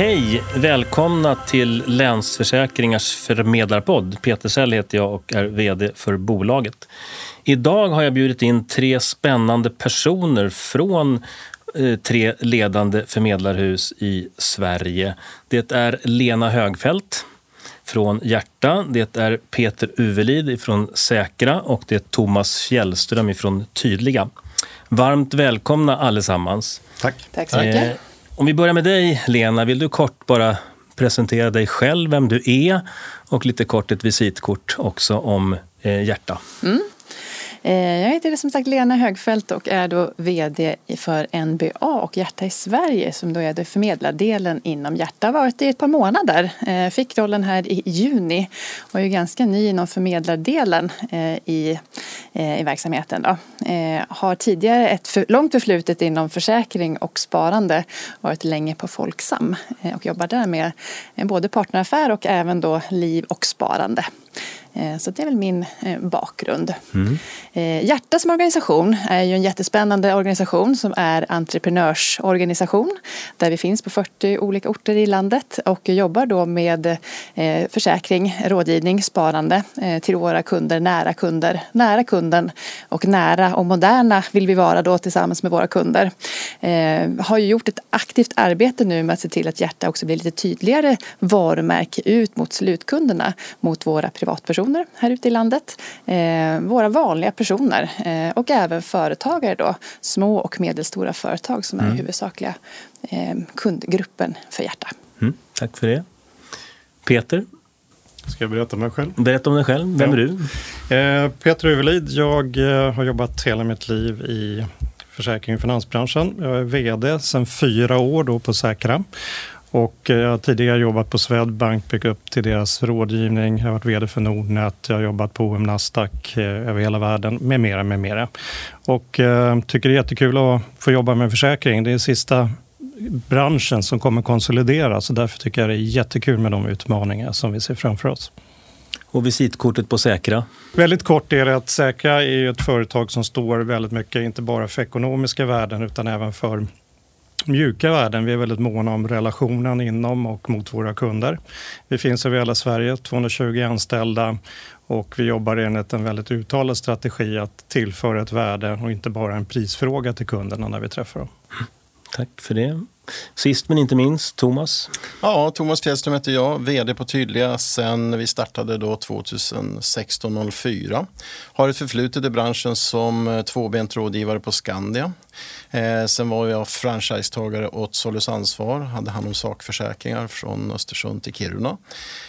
Hej! Välkomna till Länsförsäkringars förmedlarpodd. Peter Sell heter jag och är VD för bolaget. Idag har jag bjudit in tre spännande personer från eh, tre ledande förmedlarhus i Sverige. Det är Lena Högfält från Hjärta, det är Peter Uvelid från Säkra och det är Thomas Fjällström från Tydliga. Varmt välkomna allesammans. Tack. Tack så mycket. Om vi börjar med dig, Lena. Vill du kort bara presentera dig själv, vem du är och lite kort ett visitkort också om eh, Hjärta? Mm. Eh, jag heter som sagt Lena Högfeldt och är då VD för NBA och Hjärta i Sverige som då är det förmedlardelen inom Hjärta. Har varit i ett par månader. Eh, fick rollen här i juni och är ganska ny inom förmedlardelen eh, i, i verksamheten. Då. Har tidigare ett för, långt förflutet inom försäkring och sparande. Varit länge på Folksam och jobbar där med både partneraffär och även då liv och sparande. Eh, så det är väl min eh, bakgrund. Mm. Eh, Hjärta som organisation är ju en jättespännande organisation som är entreprenörsorganisation där vi finns på 40 olika orter i landet och jobbar då med försäkring, rådgivning, sparande till våra kunder, nära kunder, nära kunden och nära och moderna vill vi vara då tillsammans med våra kunder. Har ju gjort ett aktivt arbete nu med att se till att Hjärta också blir lite tydligare varumärke ut mot slutkunderna, mot våra privatpersoner personer här ute i landet. Eh, våra vanliga personer eh, och även företagare då. Små och medelstora företag som är mm. huvudsakliga eh, kundgruppen för Hjärta. Mm, tack för det. Peter? Ska jag berätta om mig själv? Berätta om dig själv. Vem ja. är du? Eh, Peter Uvelid. Jag eh, har jobbat hela mitt liv i försäkring och finansbranschen. Jag är VD sedan fyra år då på Säkra och eh, jag har tidigare jobbat på Swedbank, byggt upp till deras rådgivning. Jag har varit VD för Nordnet, jag har jobbat på OM Nasdaq eh, över hela världen med mera, med mera. Och eh, tycker det är jättekul att få jobba med försäkring. Det är sista branschen som kommer konsolideras och därför tycker jag det är jättekul med de utmaningar som vi ser framför oss. Och visitkortet på Säkra? Väldigt kort är det att Säkra är ett företag som står väldigt mycket, inte bara för ekonomiska värden utan även för mjuka värden. Vi är väldigt måna om relationen inom och mot våra kunder. Vi finns över hela Sverige, 220 anställda och vi jobbar enligt en väldigt uttalad strategi att tillföra ett värde och inte bara en prisfråga till kunderna när vi träffar dem. Tack för det. Sist men inte minst, Thomas. Ja, Thomas Fjällström heter jag, vd på Tydliga sen vi startade då 2016-04. Har ett förflutet i branschen som tvåbent rådgivare på Skandia. Eh, sen var jag franchisetagare åt Solus Ansvar, hade hand om sakförsäkringar från Östersund till Kiruna.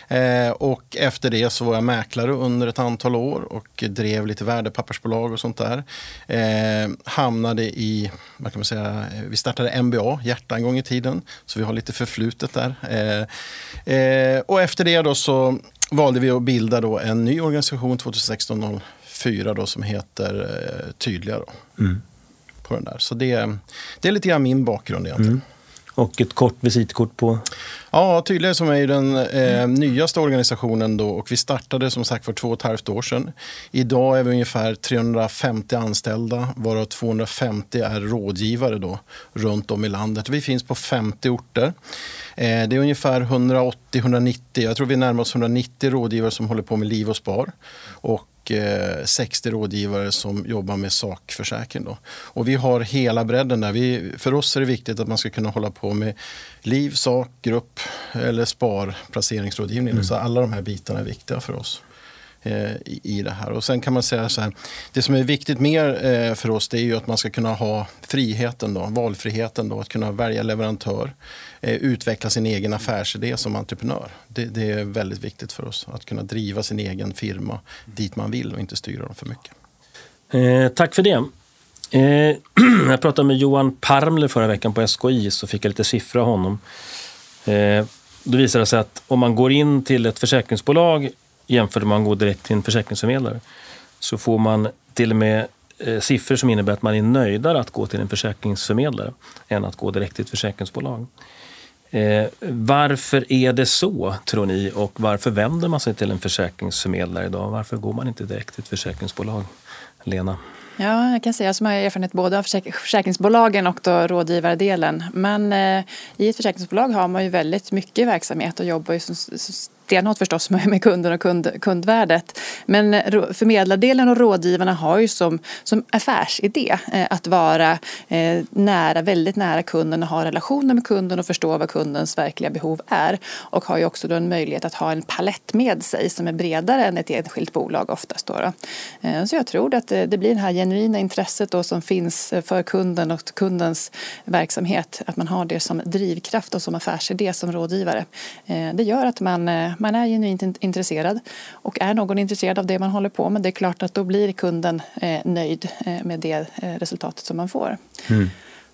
Eh, och efter det så var jag mäklare under ett antal år och drev lite värdepappersbolag och sånt där. Eh, hamnade i, vad kan man säga, vi startade MBA, Hjärta en gång i tiden, så vi har lite förflutet där. Eh, eh, och efter det då så valde vi att bilda då en ny organisation 2016-04 då som heter eh, Tydliga. Då. Mm på den där. Så det, det är lite grann min bakgrund egentligen. Mm. Och ett kort visitkort på? Ja, Tydliga som är ju den eh, nyaste organisationen då och vi startade som sagt för två och ett halvt år sedan. Idag är vi ungefär 350 anställda varav 250 är rådgivare då runt om i landet. Vi finns på 50 orter. Eh, det är ungefär 180-190, jag tror vi närmar oss 190 rådgivare som håller på med liv och spar. Och 60 eh, rådgivare som jobbar med sakförsäkring. Då. Och vi har hela bredden där. Vi, för oss är det viktigt att man ska kunna hålla på med liv, sak, grupp eller spar, placeringsrådgivning. Mm. Så alla de här bitarna är viktiga för oss Eh, i, det här. Och sen kan man säga så här, det som är viktigt mer eh, för oss det är ju att man ska kunna ha friheten, då, valfriheten, då, att kunna välja leverantör. Eh, utveckla sin egen affärsidé som entreprenör. Det, det, är väldigt viktigt för oss att kunna driva sin egen firma dit man vill och inte styra dem för mycket. Eh, tack för det. Eh, jag pratade med Johan Parmler förra veckan på SKI så fick jag lite siffror av honom. Eh, då visade det sig att om man går in till ett försäkringsbolag jämfört med om man går direkt till en försäkringsförmedlare så får man till och med eh, siffror som innebär att man är nöjdare att gå till en försäkringsförmedlare än att gå direkt till ett försäkringsbolag. Eh, varför är det så, tror ni? Och varför vänder man sig till en försäkringsförmedlare idag? Varför går man inte direkt till ett försäkringsbolag? Lena? Ja, jag kan säga som har erfarenhet både av försäkringsbolagen och då rådgivardelen. Men eh, i ett försäkringsbolag har man ju väldigt mycket verksamhet och jobbar ju som, stenhårt förstås med kunden och kund, kundvärdet. Men förmedlardelen och rådgivarna har ju som, som affärsidé eh, att vara eh, nära, väldigt nära kunden och ha relationer med kunden och förstå vad kundens verkliga behov är. Och har ju också då en möjlighet att ha en palett med sig som är bredare än ett enskilt bolag oftast. Då, då. Eh, så jag tror att det blir det här genuina intresset då som finns för kunden och kundens verksamhet. Att man har det som drivkraft och som affärsidé som rådgivare. Det gör att man man är genuint intresserad och är någon intresserad av det man håller på med det är klart att då blir kunden eh, nöjd eh, med det eh, resultatet som man får. Mm.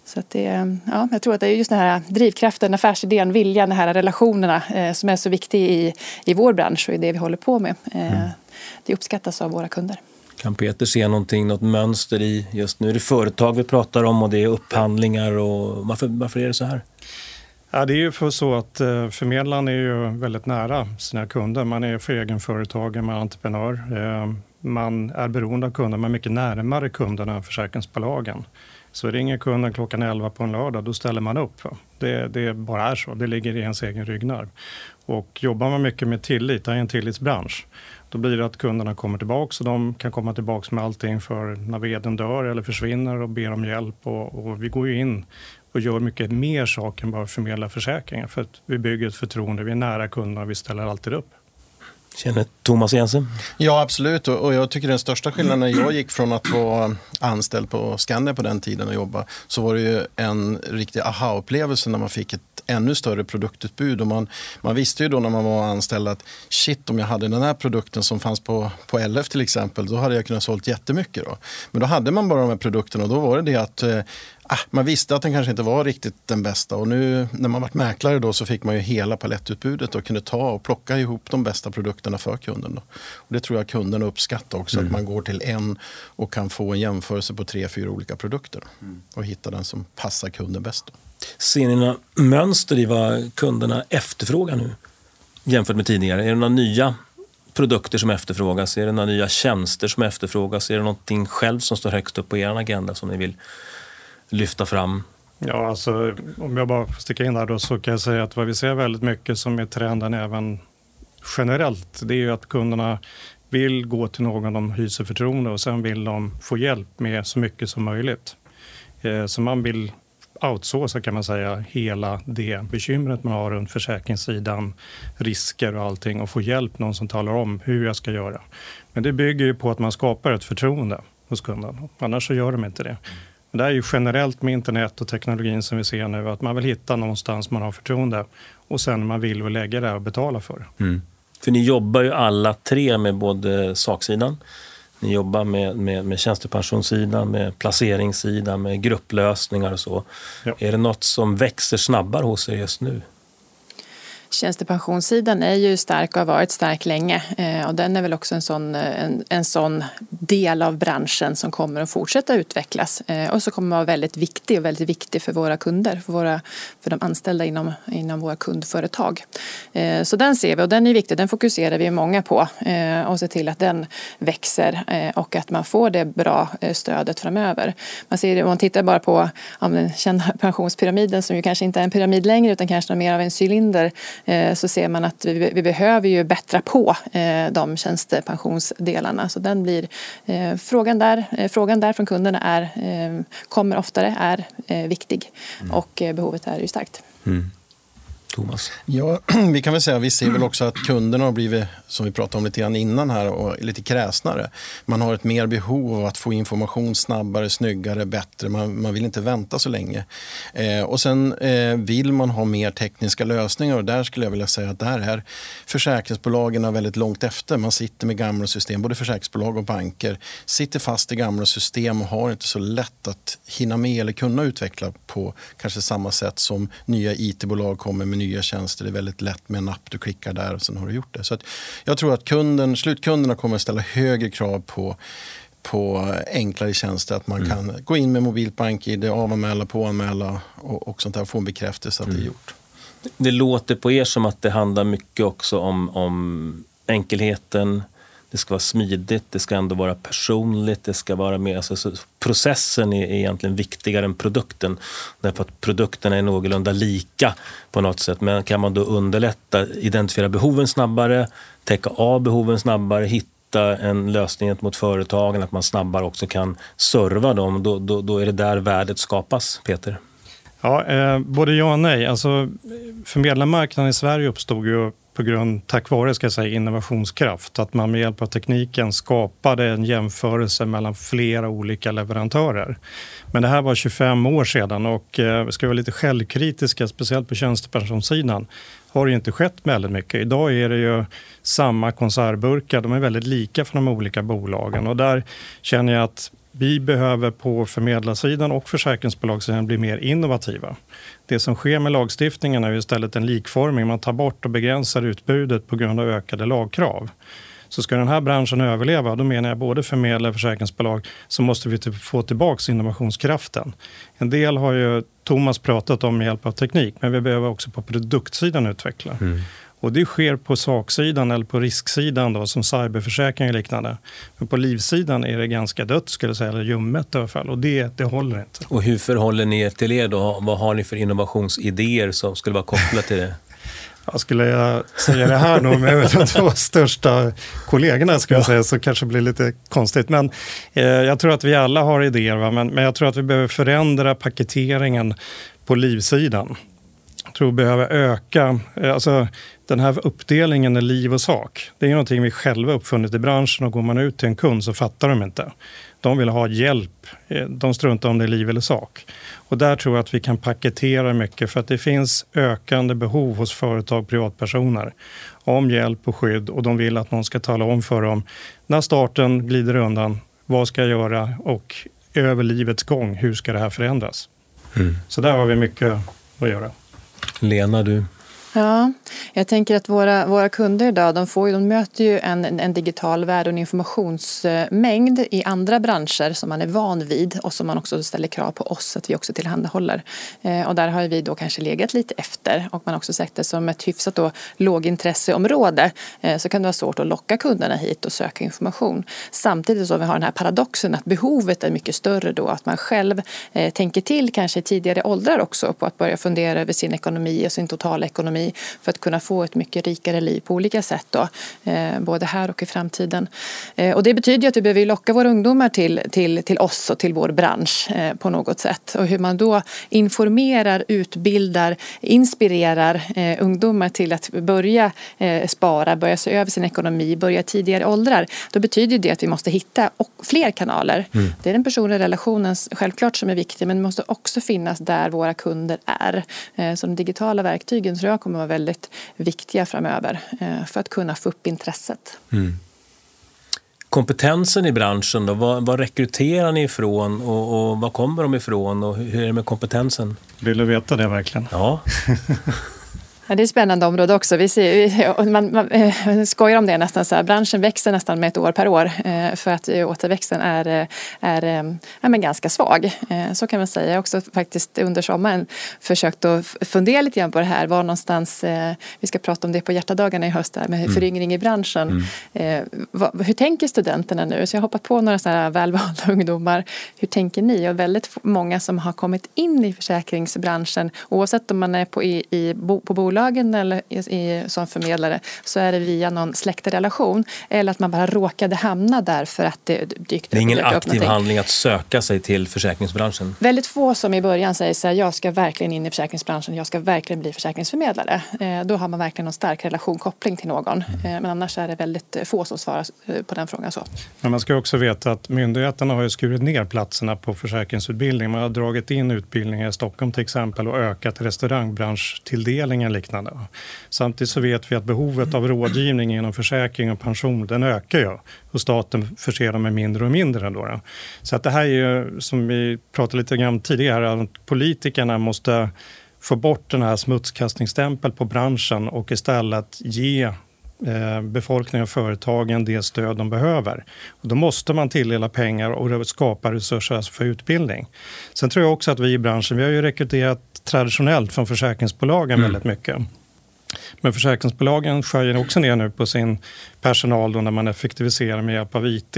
Så att det, ja, jag tror att det är just den här drivkraften, affärsidén, viljan, de här relationerna eh, som är så viktig i, i vår bransch och i det vi håller på med. Eh, mm. Det uppskattas av våra kunder. Kan Peter se någonting, något mönster i, just nu är det företag vi pratar om och det är upphandlingar och varför, varför är det så här? Ja, det är ju för så att eh, förmedlaren är ju väldigt nära sina kunder. Man är för egenföretagare, man är entreprenör. Eh, man är beroende av kunder, man är mycket närmare kunderna än försäkringsbolagen. Så ringer kunden klockan 11 på en lördag, då ställer man upp. Det, det bara är så, det ligger i ens egen ryggnerv. Och jobbar man mycket med tillit, det är en tillitsbransch, då blir det att kunderna kommer tillbaka och de kan komma tillbaka med allting för när veden dör eller försvinner och ber om hjälp. Och, och vi går ju in och gör mycket mer saker än bara förmedla försäkringar. För att vi bygger ett förtroende, vi är nära kunderna och vi ställer alltid upp. Känner Thomas Jensen? Ja, absolut. Och jag tycker den största skillnaden när jag gick från att vara anställd på Skandia på den tiden och jobba, så var det ju en riktig aha-upplevelse när man fick ett ännu större produktutbud. Och man, man visste ju då när man var anställd att shit, om jag hade den här produkten som fanns på, på LF till exempel, då hade jag kunnat sålt jättemycket. Då. Men då hade man bara de här produkterna och då var det det att eh, ah, man visste att den kanske inte var riktigt den bästa. Och nu när man varit mäklare då så fick man ju hela palettutbudet och kunde ta och plocka ihop de bästa produkterna för kunden. Då. Och det tror jag kunden uppskattar också, mm. att man går till en och kan få en jämförelse på tre, fyra olika produkter mm. och hitta den som passar kunden bäst. Då. Ser ni några mönster i vad kunderna efterfrågar nu jämfört med tidigare? Är det några nya produkter som efterfrågas? Är det några nya tjänster som efterfrågas? Är det någonting själv som står högst upp på er agenda som ni vill lyfta fram? Ja, alltså, om jag bara får sticka in där då så kan jag säga att vad vi ser väldigt mycket som är trenden även generellt, det är ju att kunderna vill gå till någon de hyser förtroende och sen vill de få hjälp med så mycket som möjligt. Eh, så man vill outsourca kan man säga hela det bekymret man har runt försäkringssidan, risker och allting och få hjälp, någon som talar om hur jag ska göra. Men det bygger ju på att man skapar ett förtroende hos kunden, annars så gör de inte det. Det är ju generellt med internet och teknologin som vi ser nu, att man vill hitta någonstans man har förtroende och sen man vill lägga det och betala för. Mm. För ni jobbar ju alla tre med både saksidan, ni jobbar med, med, med tjänstepensionssidan, med placeringssidan, med grupplösningar och så. Ja. Är det något som växer snabbare hos er just nu? Tjänstepensionssidan är ju stark och har varit stark länge eh, och den är väl också en sån, eh, en, en sån del av branschen som kommer att fortsätta utvecklas eh, och så kommer att vara väldigt viktig och väldigt viktig för våra kunder, för, våra, för de anställda inom, inom våra kundföretag. Så den ser vi och den är viktig, den fokuserar vi många på och ser till att den växer och att man får det bra stödet framöver. Man ser, om man tittar bara på den kända pensionspyramiden som ju kanske inte är en pyramid längre utan kanske mer av en cylinder så ser man att vi, vi behöver ju bättra på eh, de tjänstepensionsdelarna. Så den blir, eh, frågan, där, frågan där från kunderna är, kommer oftare, är viktig mm. och behovet är ju starkt. Mm. Thomas? Ja, vi kan väl säga vi ser väl också att kunderna har blivit, som vi pratade om lite grann innan här, och lite kräsnare. Man har ett mer behov av att få information snabbare, snyggare, bättre. Man, man vill inte vänta så länge. Eh, och sen eh, vill man ha mer tekniska lösningar och där skulle jag vilja säga att där är försäkringsbolagen väldigt långt efter. Man sitter med gamla system, både försäkringsbolag och banker, sitter fast i gamla system och har inte så lätt att hinna med eller kunna utveckla på kanske samma sätt som nya it-bolag kommer med nya tjänster. Det är väldigt lätt med en app, du klickar där och sen har du gjort det. Så jag tror att kunden, slutkunderna kommer att ställa högre krav på på enklare tjänster. Att man mm. kan gå in med mobilt bank-id, avanmäla, påanmäla och, och sånt där och få en bekräftelse att mm. det är mm. gjort. Det låter på er som att det handlar mycket också om, om enkelheten, det ska vara smidigt, det ska ändå vara personligt, det ska vara mer, alltså, processen är egentligen viktigare än produkten. Därför att produkterna är någorlunda lika på något sätt. Men kan man då underlätta, identifiera behoven snabbare, täcka av behoven snabbare, hitta en lösning mot företagen, att man snabbare också kan serva dem, då, då, då är det där värdet skapas, Peter. Ja, eh, både ja och nej. Alltså, förmedlarmarknaden i Sverige uppstod ju på grund, tack vare ska jag säga, innovationskraft. Att man med hjälp av tekniken skapade en jämförelse mellan flera olika leverantörer. Men det här var 25 år sedan och eh, vi ska vara lite självkritiska, speciellt på tjänstepensionssidan har det inte skett väldigt mycket. Idag är det ju samma konservburkar, de är väldigt lika för de olika bolagen och där känner jag att vi behöver på förmedlarsidan och försäkringsbolagssidan bli mer innovativa. Det som sker med lagstiftningen är istället en likforming. Man tar bort och begränsar utbudet på grund av ökade lagkrav. Så ska den här branschen överleva, då menar jag både förmedlare och försäkringsbolag, så måste vi typ få tillbaka innovationskraften. En del har ju Thomas pratat om med hjälp av teknik, men vi behöver också på produktsidan utveckla. Mm. Och det sker på saksidan eller på risksidan då, som cyberförsäkring och liknande. Men på livsidan är det ganska dött, skulle jag säga, eller ljummet i alla fall. Och det, det håller inte. Och hur förhåller ni er till er då? Vad har ni för innovationsidéer som skulle vara kopplade till det? Ja, skulle jag säga det här nu med de två största kollegorna skulle jag säga, så kanske det blir lite konstigt. Men eh, jag tror att vi alla har idéer, va? Men, men jag tror att vi behöver förändra paketeringen på livsidan. Tror behöver öka, eh, alltså den här uppdelningen är liv och sak. Det är någonting vi själva uppfunnit i branschen och går man ut till en kund så fattar de inte. De vill ha hjälp. Eh, de struntar om det är liv eller sak. Och där tror jag att vi kan paketera mycket för att det finns ökande behov hos företag och privatpersoner om hjälp och skydd och de vill att någon ska tala om för dem när starten glider undan, vad ska jag göra och över livets gång, hur ska det här förändras? Mm. Så där har vi mycket att göra. Lena, du Ja, jag tänker att våra, våra kunder idag, de, får, de möter ju en, en digital värld och en informationsmängd i andra branscher som man är van vid och som man också ställer krav på oss att vi också tillhandahåller. Eh, och där har vi då kanske legat lite efter och man har också sett det som ett hyfsat då lågintresseområde eh, så kan det vara svårt att locka kunderna hit och söka information. Samtidigt som vi har den här paradoxen att behovet är mycket större då, att man själv eh, tänker till kanske i tidigare åldrar också på att börja fundera över sin ekonomi och sin totala ekonomi för att kunna få ett mycket rikare liv på olika sätt då, eh, både här och i framtiden. Eh, och det betyder att vi behöver locka våra ungdomar till, till, till oss och till vår bransch eh, på något sätt och hur man då informerar, utbildar, inspirerar ungdomar till att börja spara, börja se över sin ekonomi, börja tidigare åldrar. Då betyder det att vi måste hitta fler kanaler. Mm. Det är den personliga relationen självklart som är viktig men det måste också finnas där våra kunder är. Så de digitala verktygen tror jag kommer vara väldigt viktiga framöver eh, för att kunna få upp intresset. Mm. Kompetensen i branschen då, vad, vad rekryterar ni ifrån och, och var kommer de ifrån och hur är det med kompetensen? Vill du veta det verkligen? Ja. Ja, det är ett spännande område också. Vi ser, man, man eh, skojar om det nästan. Så här. Branschen växer nästan med ett år per år eh, för att återväxten är, eh, är, är men ganska svag. Så kan man säga. Jag har också faktiskt under sommaren försökt att fundera lite grann på det här. Var någonstans, vi ska prata om det på hjärtadagarna i höst här, med mm. föryngring i branschen. Mm. Hur tänker studenterna nu? Så jag har hoppat på några sådana här välvalda ungdomar. Hur tänker ni? Och väldigt många som har kommit in i försäkringsbranschen oavsett om man är på, i, i, på bolag bolagen eller i, som förmedlare så är det via någon släktrelation eller att man bara råkade hamna där för att det dykt upp. Det är ingen aktiv handling att söka sig till försäkringsbranschen? Väldigt få som i början säger så här, jag ska verkligen in i försäkringsbranschen, jag ska verkligen bli försäkringsförmedlare. Eh, då har man verkligen någon stark relation, koppling till någon. Mm. Eh, men annars är det väldigt få som svarar eh, på den frågan. Så. Men man ska också veta att myndigheterna har ju skurit ner platserna på försäkringsutbildning. Man har dragit in utbildningar i Stockholm till exempel och ökat restaurangbranschtilldelningen liknande. Samtidigt så vet vi att behovet av rådgivning inom försäkring och pension den ökar ju och staten förser dem med mindre och mindre. Då. Så att det här är ju, som vi pratade lite grann tidigare, att politikerna måste få bort den här smutskastningsstämpeln på branschen och istället ge befolkningen och företagen det stöd de behöver. Och då måste man tilldela pengar och skapa resurser för utbildning. Sen tror jag också att vi i branschen, vi har ju rekryterat traditionellt från försäkringsbolagen mm. väldigt mycket. Men försäkringsbolagen skär ju också ner nu på sin personal då när man effektiviserar med hjälp av IT.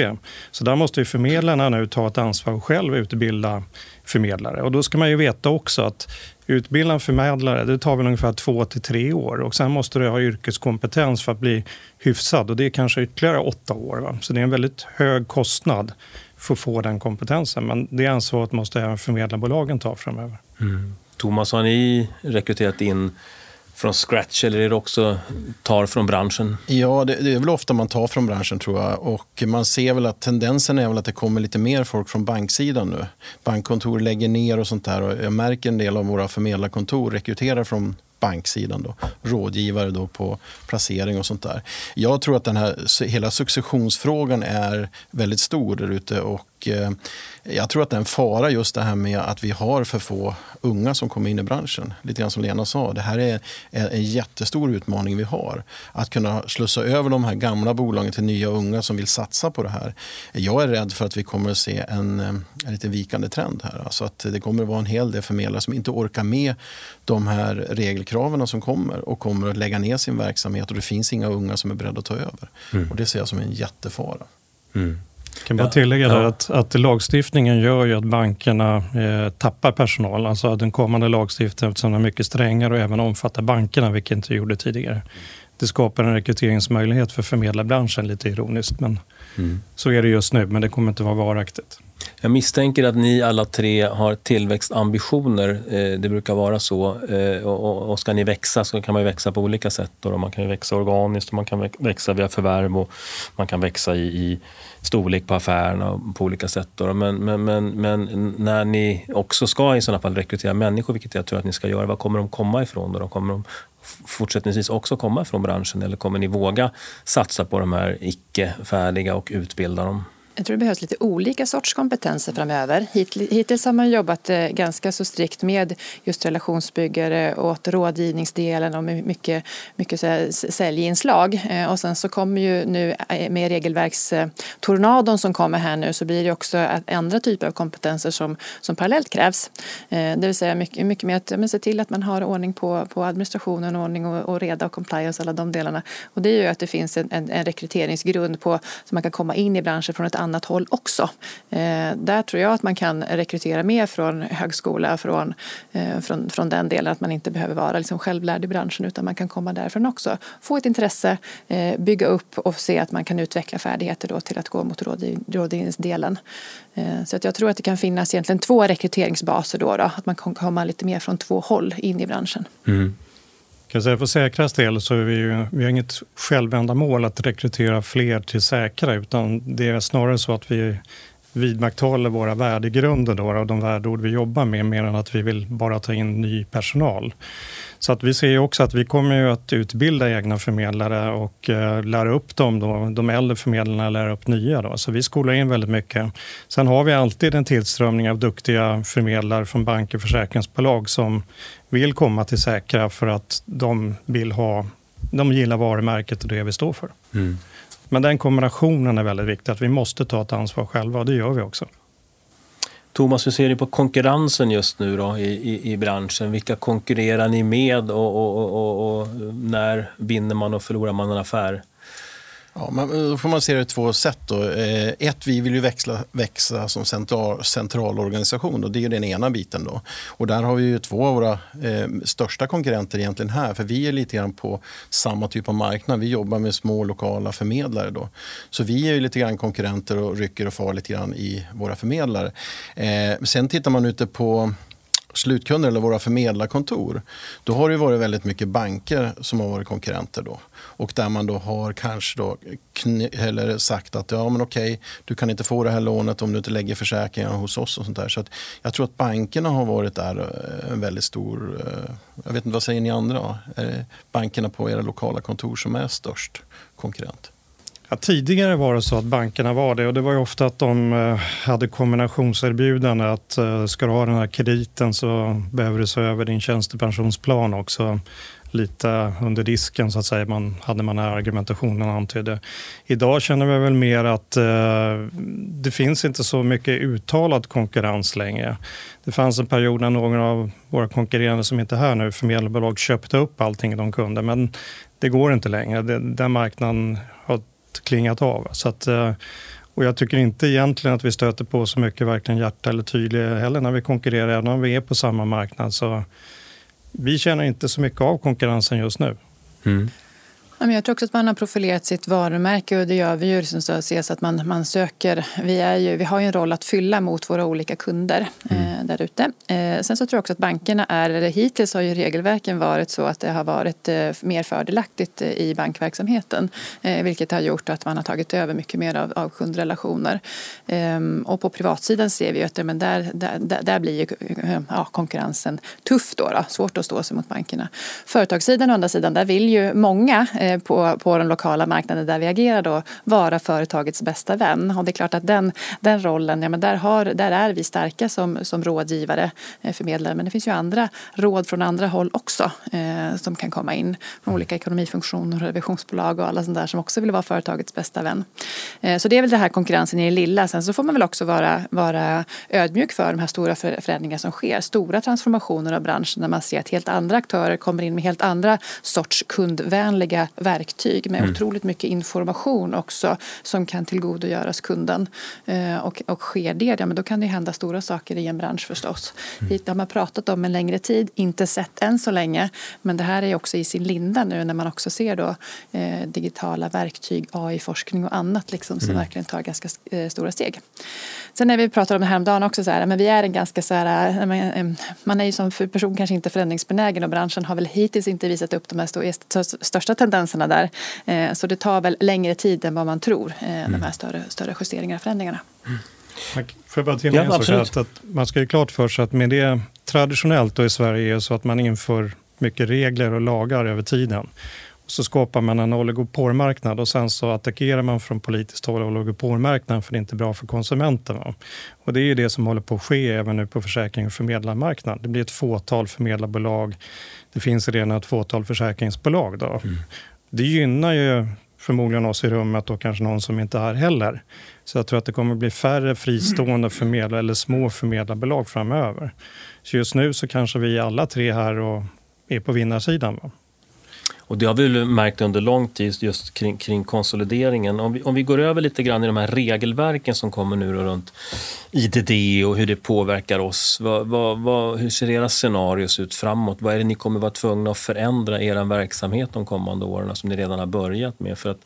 Så där måste ju förmedlarna nu ta ett ansvar och själv utbilda förmedlare. Och då ska man ju veta också att utbilda en förmedlare, det tar väl ungefär två till tre år och sen måste du ha yrkeskompetens för att bli hyfsad och det är kanske ytterligare åtta år. Va? Så det är en väldigt hög kostnad för att få den kompetensen. Men det ansvaret måste även förmedlarbolagen ta framöver. Mm. Thomas, har ni rekryterat in från scratch eller är det också tar från branschen? Ja, det, det, är väl ofta man tar från branschen tror jag. Och man ser väl att tendensen är väl att det kommer lite mer folk från banksidan nu. Bankkontor lägger ner och sånt där. Och jag märker en del av våra förmedlarkontor rekryterar från banksidan, då, rådgivare då på placering och sånt där. Jag tror att den här hela successionsfrågan är väldigt stor där ute och eh, jag tror att det är en fara just det här med att vi har för få unga som kommer in i branschen. Lite grann som Lena sa, det här är en jättestor utmaning vi har. Att kunna slussa över de här gamla bolagen till nya unga som vill satsa på det här. Jag är rädd för att vi kommer att se en, en lite vikande trend här. Alltså att det kommer att vara en hel del förmedlare som inte orkar med de här regelkraven som kommer och kommer att lägga ner sin verksamhet och det finns inga unga som är beredda att ta över. Mm. Och det ser jag som en jättefara. Mm. Kan bara tillägga ja. att, att lagstiftningen gör ju att bankerna eh, tappar personal. Alltså den kommande lagstiftningen, eftersom den är mycket strängare och även omfattar bankerna, vilket inte gjorde tidigare. Det skapar en rekryteringsmöjlighet för förmedlarbranschen, lite ironiskt. Men mm. Så är det just nu, men det kommer inte vara varaktigt. Jag misstänker att ni alla tre har tillväxtambitioner. Eh, det brukar vara så. Eh, och ska ni växa så kan man växa på olika sätt. Man kan växa organiskt, man kan växa via förvärv och man kan växa i storlek på affärerna på olika sätt. Men, men, men, men, när ni också ska i sådana fall rekrytera människor, vilket jag tror att ni ska göra, var kommer de komma ifrån? Då? Kommer de fortsättningsvis också komma från branschen eller kommer ni våga satsa på de här icke färdiga och utbilda dem? Jag tror det behövs lite olika sorts kompetenser framöver. Hittills har man jobbat eh, ganska så strikt med just relationsbyggare och rådgivningsdelen och mycket, mycket säljinslag. Eh, och sen så kommer ju nu eh, med regelverkstornadon som kommer här nu så blir det också andra typer av kompetenser som, som parallellt krävs. Det vill säga mycket, mycket mer att se till att man har ordning på, på administrationen, ordning och, och reda och compliance, alla de delarna. Och det gör att det finns en, en, en rekryteringsgrund på så man kan komma in i branschen från ett annat annat håll också. Eh, där tror jag att man kan rekrytera mer från högskola, från, eh, från, från den delen att man inte behöver vara liksom självlärd i branschen utan man kan komma därifrån också. Få ett intresse, eh, bygga upp och se att man kan utveckla färdigheter då till att gå mot rådgivningsdelen. Eh, så att jag tror att det kan finnas egentligen två rekryteringsbaser då, då att man kan komma lite mer från två håll in i branschen. Mm kan säga för säkras del så är vi ju, vi har inget självändamål att rekrytera fler till säkra utan det är snarare så att vi vidmakthåller våra värdegrunder då, och de värdeord vi jobbar med mer än att vi vill bara ta in ny personal. Så att vi ser ju också att vi kommer ju att utbilda egna förmedlare och eh, lära upp dem. Då. De äldre förmedlarna lär upp nya. Då. Så vi skolar in väldigt mycket. Sen har vi alltid en tillströmning av duktiga förmedlare från banker och försäkringsbolag som vill komma till Säkra för att de vill ha, de gillar varumärket och det vi står för. Mm. Men den kombinationen är väldigt viktig, att vi måste ta ett ansvar själva och det gör vi också. Thomas, hur ser du på konkurrensen just nu då i, i, i branschen? Vilka konkurrerar ni med och, och, och, och, när vinner man och förlorar man en affär? Ja, man, eh, då får man se det på två sätt. Då. Eh, ett, vi vill ju växla, växa som central, centralorganisation och det är den ena biten. Då. Och där har vi ju två av våra eh, största konkurrenter egentligen här, för vi är lite grann på samma typ av marknad. Vi jobbar med små lokala förmedlare. Då. Så vi är ju lite grann konkurrenter och rycker och far lite grann i våra förmedlare. Eh, sen tittar man ute på slutkunder eller våra förmedlarkontor, då har det varit väldigt mycket banker som har varit konkurrenter. Då. Och där man då har kanske då eller sagt att ja, men okej, du kan inte få det här lånet om du inte lägger försäkringar hos oss. och sånt där. Så jag tror att bankerna har varit där eh, en väldigt stor... Eh, jag vet inte, vad säger ni andra? Är det bankerna på era lokala kontor som är störst konkurrent? Ja, tidigare var det så att bankerna var det och det var ju ofta att de eh, hade kombinationserbjudande att eh, ska du ha den här krediten så behöver du se över din tjänstepensionsplan också lite under disken, så att säga. Man, hade man den här argumentationen antydde. Idag känner vi väl mer att eh, det finns inte så mycket uttalad konkurrens längre. Det fanns en period när några av våra konkurrerande som inte är här nu, förmedlarbolag, köpte upp allting de kunde. Men det går inte längre. Den marknaden har klingat av. Så att, eh, och jag tycker inte egentligen att vi stöter på så mycket verkligen hjärta eller tydlighet heller när vi konkurrerar, även om vi är på samma marknad. Så vi känner inte så mycket av konkurrensen just nu. Mm. Jag tror också att man har profilerat sitt varumärke och det gör vi ju liksom så att ses att man, man söker. Vi, är ju, vi har ju en roll att fylla mot våra olika kunder mm. eh, där ute. Eh, sen så tror jag också att bankerna är, eller hittills har ju regelverken varit så att det har varit eh, mer fördelaktigt i bankverksamheten. Vilket har gjort att man har tagit över mycket mer av, av kundrelationer. Ehm, och på privatsidan ser vi ju att men där, där, där blir ju, ja, konkurrensen tuff då, då. Svårt att stå sig mot bankerna. Företagssidan å andra sidan, där vill ju många Eh, på, på den lokala marknaden där vi agerar då vara företagets bästa vän. Och det är klart att den, den rollen, ja men där, har, där är vi starka som, som rådgivare, eh, förmedlare. Men det finns ju andra råd från andra håll också eh, som kan komma in. Från olika ekonomifunktioner, revisionsbolag och alla sånt där som också vill vara företagets bästa vän. Eh, så det är väl det här konkurrensen i det lilla. Sen så får man väl också vara, vara ödmjuk för de här stora förändringar som sker. Stora transformationer av branschen när man ser att helt andra aktörer kommer in med helt andra sorts kundvänliga verktyg med mm. otroligt mycket information också som kan tillgodogöras kunden. Eh, och, och sker det, ja, men då kan det hända stora saker i en bransch förstås. Mm. Det har man pratat om en längre tid, inte sett än så länge. Men det här är också i sin linda nu när man också ser då, eh, digitala verktyg, AI-forskning och annat liksom, som mm. verkligen tar ganska eh, stora steg. Sen när vi pratade om det häromdagen också, så här, men vi är en ganska så här, eh, man är ju som person kanske inte förändringsbenägen och branschen har väl hittills inte visat upp de här största tendenserna där. Eh, så det tar väl längre tid än vad man tror, eh, mm. de här större, större justeringarna och förändringarna. Mm. Får jag bara tillägga ja, en sak? Att, att man ska ju klart för sig att med det traditionellt då i Sverige är så att man inför mycket regler och lagar över tiden så skapar man en oligopolmarknad och sen så attackerar man från politiskt håll oligopolmarknaden för det är inte bra för konsumenterna. Och det är det som håller på att ske även nu på försäkring och förmedlarmarknaden. Det blir ett fåtal förmedlarbolag. Det finns redan ett fåtal försäkringsbolag. Då. Mm. Det gynnar ju förmodligen oss i rummet och kanske någon som inte är här heller. Så jag tror att det kommer bli färre fristående förmedlare eller små förmedlarbolag framöver. Så just nu så kanske vi alla tre här och är på vinnarsidan. Va? Och det har vi märkt under lång tid just kring, kring konsolideringen. Om vi, om vi går över lite grann i de här regelverken som kommer nu runt IDD och hur det påverkar oss. Vad, vad, vad, hur ser era scenarios ut framåt? Vad är det ni kommer vara tvungna att förändra i er verksamhet de kommande åren som ni redan har börjat med? För att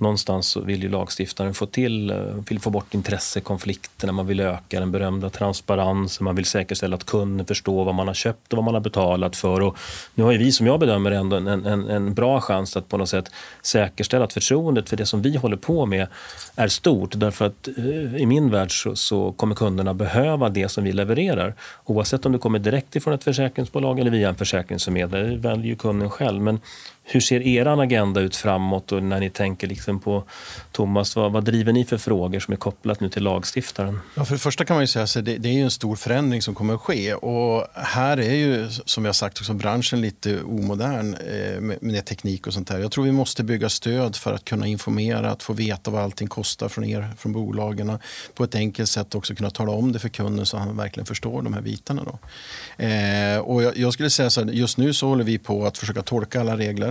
någonstans så vill ju lagstiftaren få till, eh, vill få bort intressekonflikterna, man vill öka den berömda transparensen, man vill säkerställa att kunden förstår vad man har köpt och vad man har betalat för. Och nu har ju vi, som jag bedömer ändå en, en, en bra chans att på något sätt säkerställa att förtroendet för det som vi håller på med är stort. Därför att eh, i min värld så, så kommer kunderna behöva det som vi levererar. Oavsett om det kommer direkt ifrån ett försäkringsbolag eller via en försäkringsförmedlare, det väljer ju kunden själv. Men hur ser er agenda ut framåt och när ni tänker liksom på Thomas, vad, vad, driver ni för frågor som är kopplat nu till lagstiftaren? Ja, för det första kan man ju säga att det, det är en stor förändring som kommer att ske och här är ju som jag sagt också branschen lite omodern eh, med, med teknik och sånt där. Jag tror vi måste bygga stöd för att kunna informera, att få veta vad allting kostar från er, från bolagen. På ett enkelt sätt också kunna tala om det för kunden så han verkligen förstår de här bitarna. Då. Eh, och jag, jag, skulle säga så här, just nu så håller vi på att försöka tolka alla regler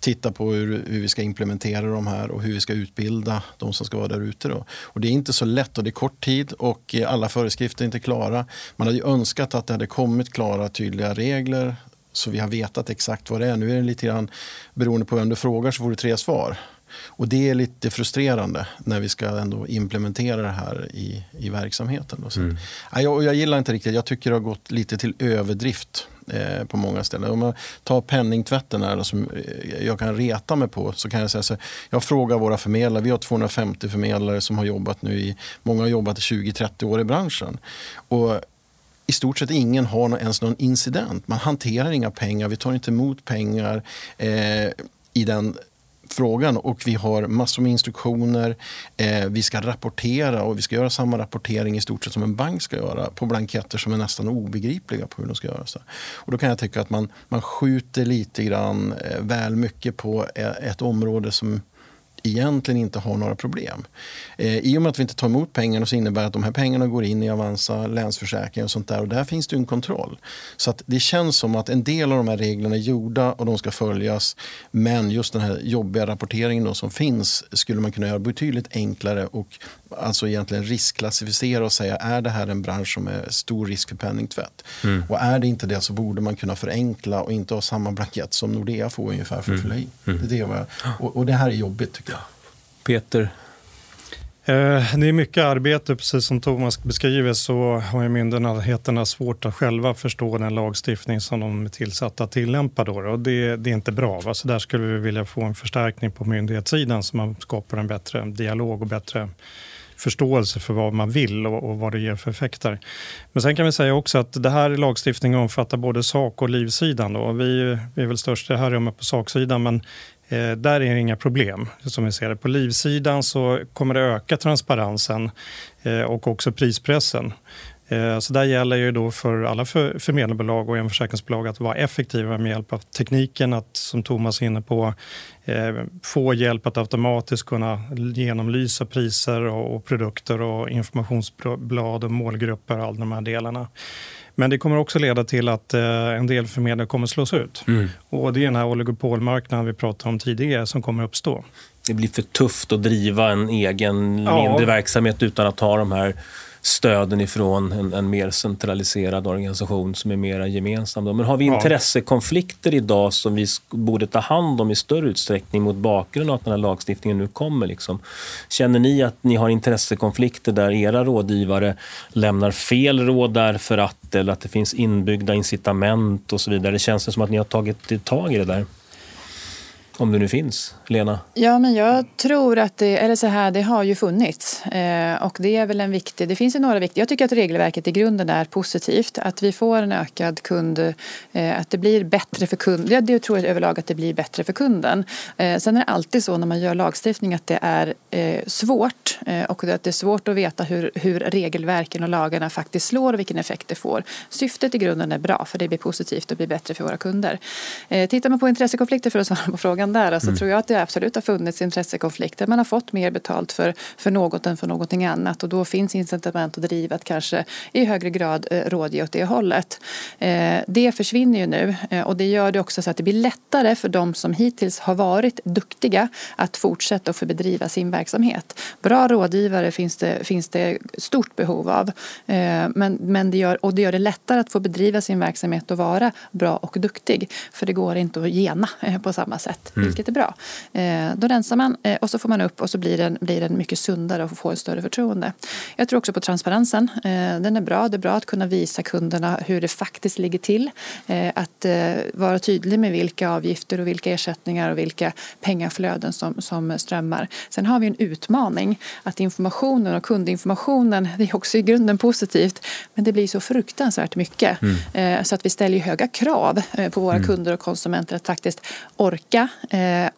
titta på hur, hur, vi ska implementera de här och hur vi ska utbilda de som ska vara där ute. Då. Och det är inte så lätt och det är kort tid och eh, alla föreskrifter är inte klara. Man hade önskat att det hade kommit klara tydliga regler så vi har vetat exakt vad det är. Nu är det lite grann beroende på vem du frågar så får du tre svar. Och det är lite frustrerande när vi ska ändå implementera det här i, i verksamheten. Så, mm. jag, jag gillar inte riktigt, jag tycker det har gått lite till överdrift eh, på många ställen. Om jag tar penningtvätten här, som eh, jag kan reta mig på så kan jag säga så Jag frågar våra förmedlare, vi har 250 förmedlare som har jobbat nu i, många har jobbat i 20-30 år i branschen. Och i stort sett ingen har ens någon incident. Man hanterar inga pengar, vi tar inte emot pengar eh, i den frågan och vi har massor med instruktioner. Eh, vi ska rapportera och vi ska göra samma rapportering i stort sett som en bank ska göra på blanketter som är nästan obegripliga på hur de ska göras. Och då kan jag tycka att man, man skjuter lite grann eh, väl mycket på eh, ett område som egentligen inte har några problem. Eh, I och med att vi inte tar emot pengarna så innebär det att de här pengarna går in i Avanza, Länsförsäkringar och sånt där och där finns det en kontroll. Så att det känns som att en del av de här reglerna är gjorda och de ska följas. Men just den här jobbiga rapporteringen då som finns skulle man kunna göra betydligt enklare och alltså egentligen riskklassificera och säga är det här en bransch som är stor risk för penningtvätt? Mm. Och är det inte det så borde man kunna förenkla och inte ha samma blankett som Nordea får ungefär för att mm. fylla i. Mm. Det är det och, och det här är jobbigt tycker jag. Peter? Eh, det är mycket arbete, precis som Thomas beskriver så har myndigheterna svårt att själva förstå den lagstiftning som de är tillsatta att tillämpa. Då, och det, det, är inte bra. Va? Så där skulle vi vilja få en förstärkning på myndighetssidan så man skapar en bättre dialog och bättre förståelse för vad man vill och, och, vad det ger för effekter. Men sen kan vi säga också att det här lagstiftningen omfattar både sak och livsidan. Då. Vi, vi är väl störst i det här rummet på saksidan men Eh, där är det inga problem som vi ser det. På livsidan så kommer det öka transparensen eh, och också prispressen. Eh, så där gäller ju då för alla för, förmedlarbolag och försäkringsbolag att vara effektiva med hjälp av tekniken, att som Thomas är inne på, eh, få hjälp att automatiskt kunna genomlysa priser och, produkter och informationsblad och målgrupper och alla de här delarna. Men det kommer också leda till att eh, en del förmedlare kommer slås ut. Mm. Och det är den här oligopolmarknaden vi pratade om tidigare som kommer uppstå. Det blir för tufft att driva en egen mindre ja. verksamhet utan att ha de här stöden ifrån en, en, mer centraliserad organisation som är mer gemensam. Men har vi intressekonflikter idag som vi borde ta hand om i större utsträckning mot bakgrund av att den här lagstiftningen nu kommer? Liksom? Känner ni att ni har intressekonflikter där era rådgivare lämnar fel råd därför att, eller att det finns inbyggda incitament och så vidare? Det känns som att ni har tagit tag i det där. Om det nu finns, Lena? Ja, men jag tror att det, eller så här, det har ju funnits. Eh, och det är väl en viktig, det finns ju några viktiga, jag tycker att regelverket i grunden är positivt. Att vi får en ökad kund, eh, att det blir bättre för kunden. Ja, det tror jag överlag att det blir bättre för kunden. Eh, sen är det alltid så när man gör lagstiftning att det är eh, svårt eh, och att det är svårt att veta hur, hur regelverken och lagarna faktiskt slår och vilken effekt det får. Syftet i grunden är bra för det blir positivt och blir bättre för våra kunder. Eh, tittar man på intressekonflikter för att svara på frågan frågan där. Alltså, mm. tror jag att det absolut har funnits intressekonflikter. Man har fått mer betalt för, för något än för någonting annat och då finns incitament att driva att kanske i högre grad eh, rådge åt det hållet. Eh, det försvinner ju nu eh, och det gör det också så att det blir lättare för de som hittills har varit duktiga att fortsätta att få bedriva sin verksamhet. Bra rådgivare finns det, finns det stort behov av eh, men, men det gör, och det gör det lättare att få bedriva sin verksamhet och vara bra och duktig för det går inte att gena eh, på samma sätt mm. vilket är bra. Eh, då rensar man eh, och så får man upp och så blir den, blir den mycket sundare och får ett större förtroende. Jag tror också på transparensen. Eh, den är bra. Det är bra att kunna visa kunderna hur det faktiskt ligger till. Eh, att eh, vara tydlig med vilka avgifter och vilka ersättningar och vilka pengaflöden som, som strömmar. Sen har vi en utmaning att informationen och kundinformationen, det är också i grunden positivt, men det blir så fruktansvärt mycket. Mm. Eh, så att vi ställer höga krav på våra mm. kunder och konsumenter att faktiskt orka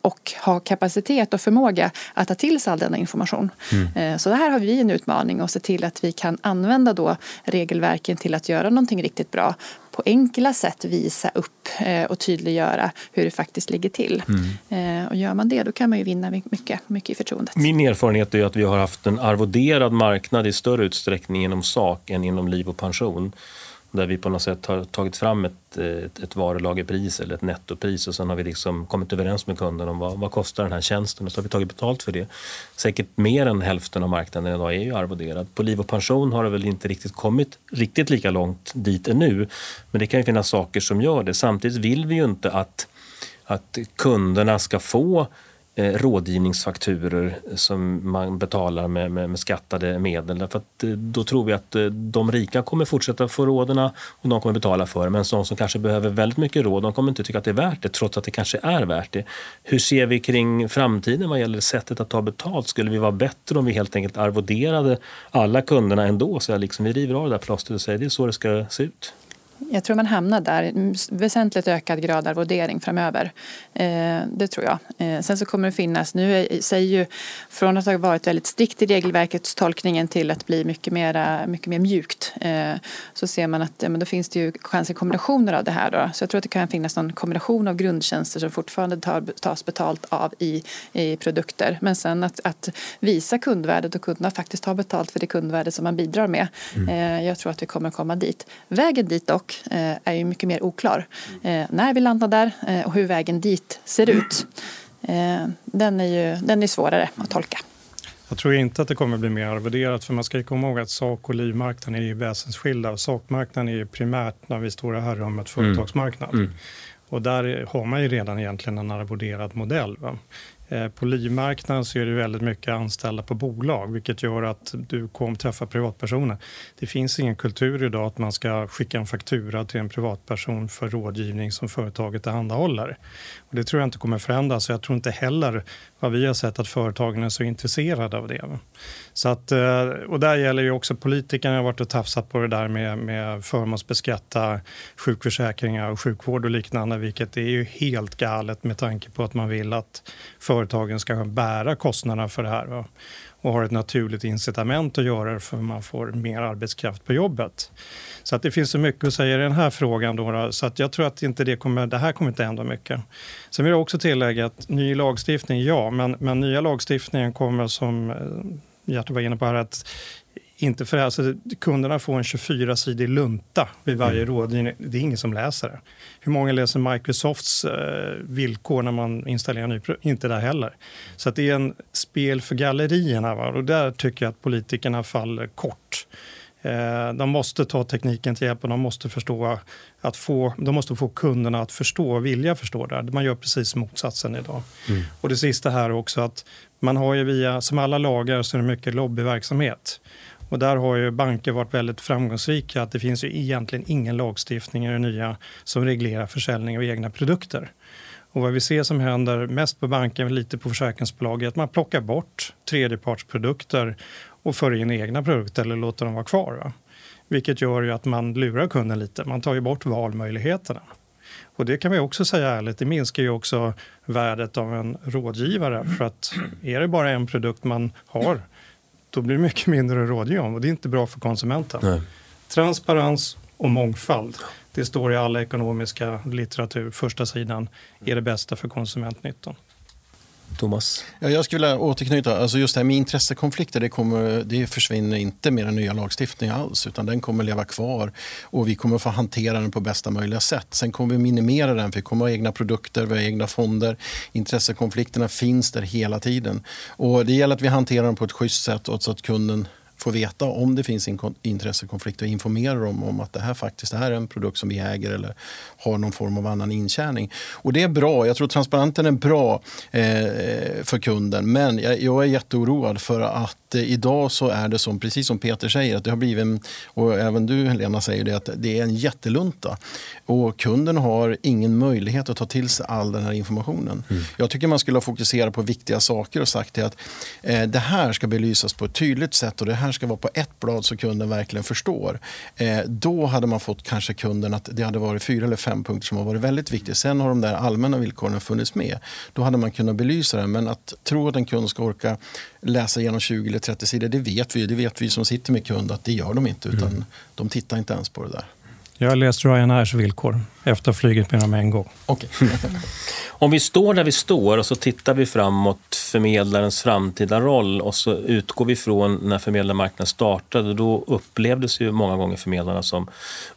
och ha kapacitet och förmåga att ta till sig all denna information. Mm. Eh, så här har vi en utmaning att se till att vi kan använda då regelverken till att göra någonting riktigt bra på enkla sätt visa upp eh, och tydliggöra hur det faktiskt ligger till. Mm. Och gör man det då kan man ju vinna mycket, mycket i förtroendet. Min erfarenhet är att vi har haft en arvoderad marknad i större utsträckning inom sak än inom liv och pension där vi på något sätt har tagit fram ett, ett, ett varulagerpris eller ett nettopris och sen har vi liksom kommit överens med kunden om vad, vad kostar den här tjänsten och så har vi tagit betalt för det. Säkert mer än hälften av marknaden idag är ju arvoderad. På liv och pension har det väl inte riktigt kommit riktigt lika långt dit ännu. Men det kan ju finnas saker som gör det. Samtidigt vill vi ju inte att, att kunderna ska få eh, rådgivningsfakturer som man betalar med, med, med skattade medel. Därför att, eh, då tror vi att eh, de rika kommer fortsätta få råden och de kommer betala för det. Men de som kanske behöver väldigt mycket råd, de kommer inte tycka att det är värt det trots att det kanske är värt det. Hur ser vi kring framtiden vad gäller sättet att ta betalt? Skulle vi vara bättre om vi helt enkelt arvoderade alla kunderna ändå? Så liksom, vi river av det där plåstret och säger det är så det ska se ut. Jag tror man hamnar där, väsentligt ökad grad arvodering framöver. Eh, det tror jag. Eh, sen så kommer det finnas, nu säger ju från att ha varit väldigt strikt i regelverkets tolkningen till att bli mycket, mera, mycket mer mjukt eh, så ser man att men då finns det ju chanser kombinationer av det här. Då. Så jag tror att det kan finnas någon kombination av grundtjänster som fortfarande tar, tas betalt av i, i produkter. Men sen att, att visa kundvärdet och kunderna faktiskt ta betalt för det kundvärde som man bidrar med. Mm. Jag tror att vi kommer komma dit. Vägen dit dock är ju mycket mer oklar. När vi landar där och hur vägen dit ser ut. Den är ju den är svårare att tolka. Jag tror inte att det kommer bli mer arvoderat för man ska komma ihåg att sak och livmarknaden är ju väsensskilda. Sakmarknaden är ju primärt när vi står här rummet mm. företagsmarknad. Mm. Och där har man ju redan egentligen en arvoderad modell. Va? Eh, på livmarknaden så är det väldigt mycket anställda på bolag vilket gör att du kommer träffa privatpersoner. Det finns ingen kultur idag att man ska skicka en faktura till en privatperson för rådgivning som företaget tillhandahåller. Det tror jag inte kommer förändras. Jag tror inte heller vad vi har sett att företagen är så intresserade av det. Så att, eh, och där gäller ju också politikerna Jag har varit och tafsat på det där med, med förmånsbeskatta sjukförsäkringar och sjukvård och liknande vilket är ju helt galet med tanke på att man vill att företagen ska bära kostnaderna för det här. Och har ett naturligt incitament att göra det för man får mer arbetskraft på jobbet. Så att det finns så mycket att säga i den här frågan. Då, så att jag tror att inte det, kommer, det här kommer inte hända mycket. Sen vill jag också tillägga att ny lagstiftning, ja, men, men nya lagstiftningen kommer som eh, Gert var inne på här, att inte för alltså, kunderna får en 24-sidig lunta vid varje mm. rådgivning. Det är ingen som läser det. Hur många läser Microsofts eh, villkor när man installerar ny Inte där heller. Så det är en spel för gallerierna. Va? Och där tycker jag att politikerna faller kort. Eh, de måste ta tekniken till hjälp och de måste, förstå att få, de måste få kunderna att förstå och vilja förstå det. Man gör precis motsatsen idag. Mm. Och det sista här också att man har ju via, som alla lagar så är det mycket lobbyverksamhet. Och där har ju banker varit väldigt framgångsrika. att Det finns ju egentligen ingen lagstiftning i det nya som reglerar försäljning av egna produkter. Och vad vi ser som händer mest på banken, lite på försäkringsbolag, är att man plockar bort tredjepartsprodukter och för in egna produkter eller låter dem vara kvar. Va? Vilket gör ju att man lurar kunden lite. Man tar ju bort valmöjligheterna. Och det kan vi också säga ärligt, det minskar ju också värdet av en rådgivare. För att är det bara en produkt man har då blir det mycket mindre att rådge om och det är inte bra för konsumenten. Nej. Transparens och mångfald, det står i all ekonomiska litteratur, första sidan, är det bästa för konsumentnyttan. Thomas? Ja, jag skulle vilja återknyta, alltså just det här med intressekonflikter, det, kommer, det försvinner inte med den nya lagstiftningen alls, utan den kommer leva kvar och vi kommer få hantera den på bästa möjliga sätt. Sen kommer vi minimera den, för vi kommer ha egna produkter, vi har egna fonder. Intressekonflikterna finns där hela tiden. Och det gäller att vi hanterar dem på ett schysst sätt och så att kunden får veta om det finns intressekonflikt och informera dem om att det här faktiskt är en produkt som vi äger eller har någon form av annan intjäning. Och det är bra. Jag tror transparenten är bra eh, för kunden. Men jag, jag är jätteoroad för att eh, idag så är det som, precis som Peter säger, att det har blivit, och även du Helena säger det, att det är en jättelunta. Och kunden har ingen möjlighet att ta till sig all den här informationen. Mm. Jag tycker man skulle ha fokuserat på viktiga saker och sagt att eh, det här ska belysas på ett tydligt sätt och det här ska vara på ett blad så kunden verkligen förstår. Eh, då hade man fått kanske kunden att det hade varit fyra eller fem punkter som har varit väldigt viktiga. Sen har de där allmänna villkoren funnits med. Då hade man kunnat belysa det. Men att tro att en kund ska orka läsa igenom 20 eller 30 sidor, det vet vi. Det vet vi som sitter med kund att det gör de inte. Utan mm. de tittar inte ens på det där. Jag har läst Ryanairs villkor efter att ha flugit med dem en gång. Okay. Om vi står där vi står och så tittar vi framåt förmedlarens framtida roll och så utgår vi från när förmedlarmarknaden startade. Då upplevdes ju många gånger förmedlarna som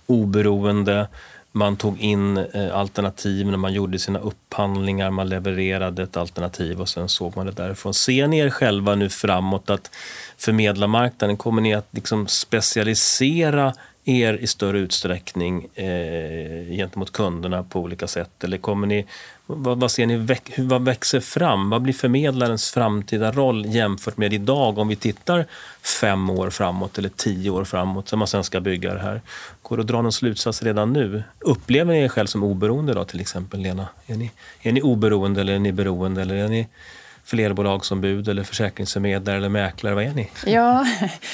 oberoende. Man tog in eh, alternativ när man gjorde sina upphandlingar, man levererade ett alternativ och sen såg man det därifrån. Ser ni er själva nu framåt att förmedlarmarknaden, kommer ni att liksom specialisera er i större utsträckning eh, gentemot kunderna på olika sätt? Eller kommer ni, vad, vad ser ni, vad växer fram? Vad blir förmedlarens framtida roll jämfört med idag om vi tittar fem år framåt eller tio år framåt som man sen ska bygga det här? Går det att dra någon slutsats redan nu? Upplever ni er själv som oberoende då till exempel, Lena? Är ni, är ni oberoende eller är ni beroende? Eller är ni, flerbolagsombud eller försäkringsförmedlare eller mäklare? Vad är ni? Ja,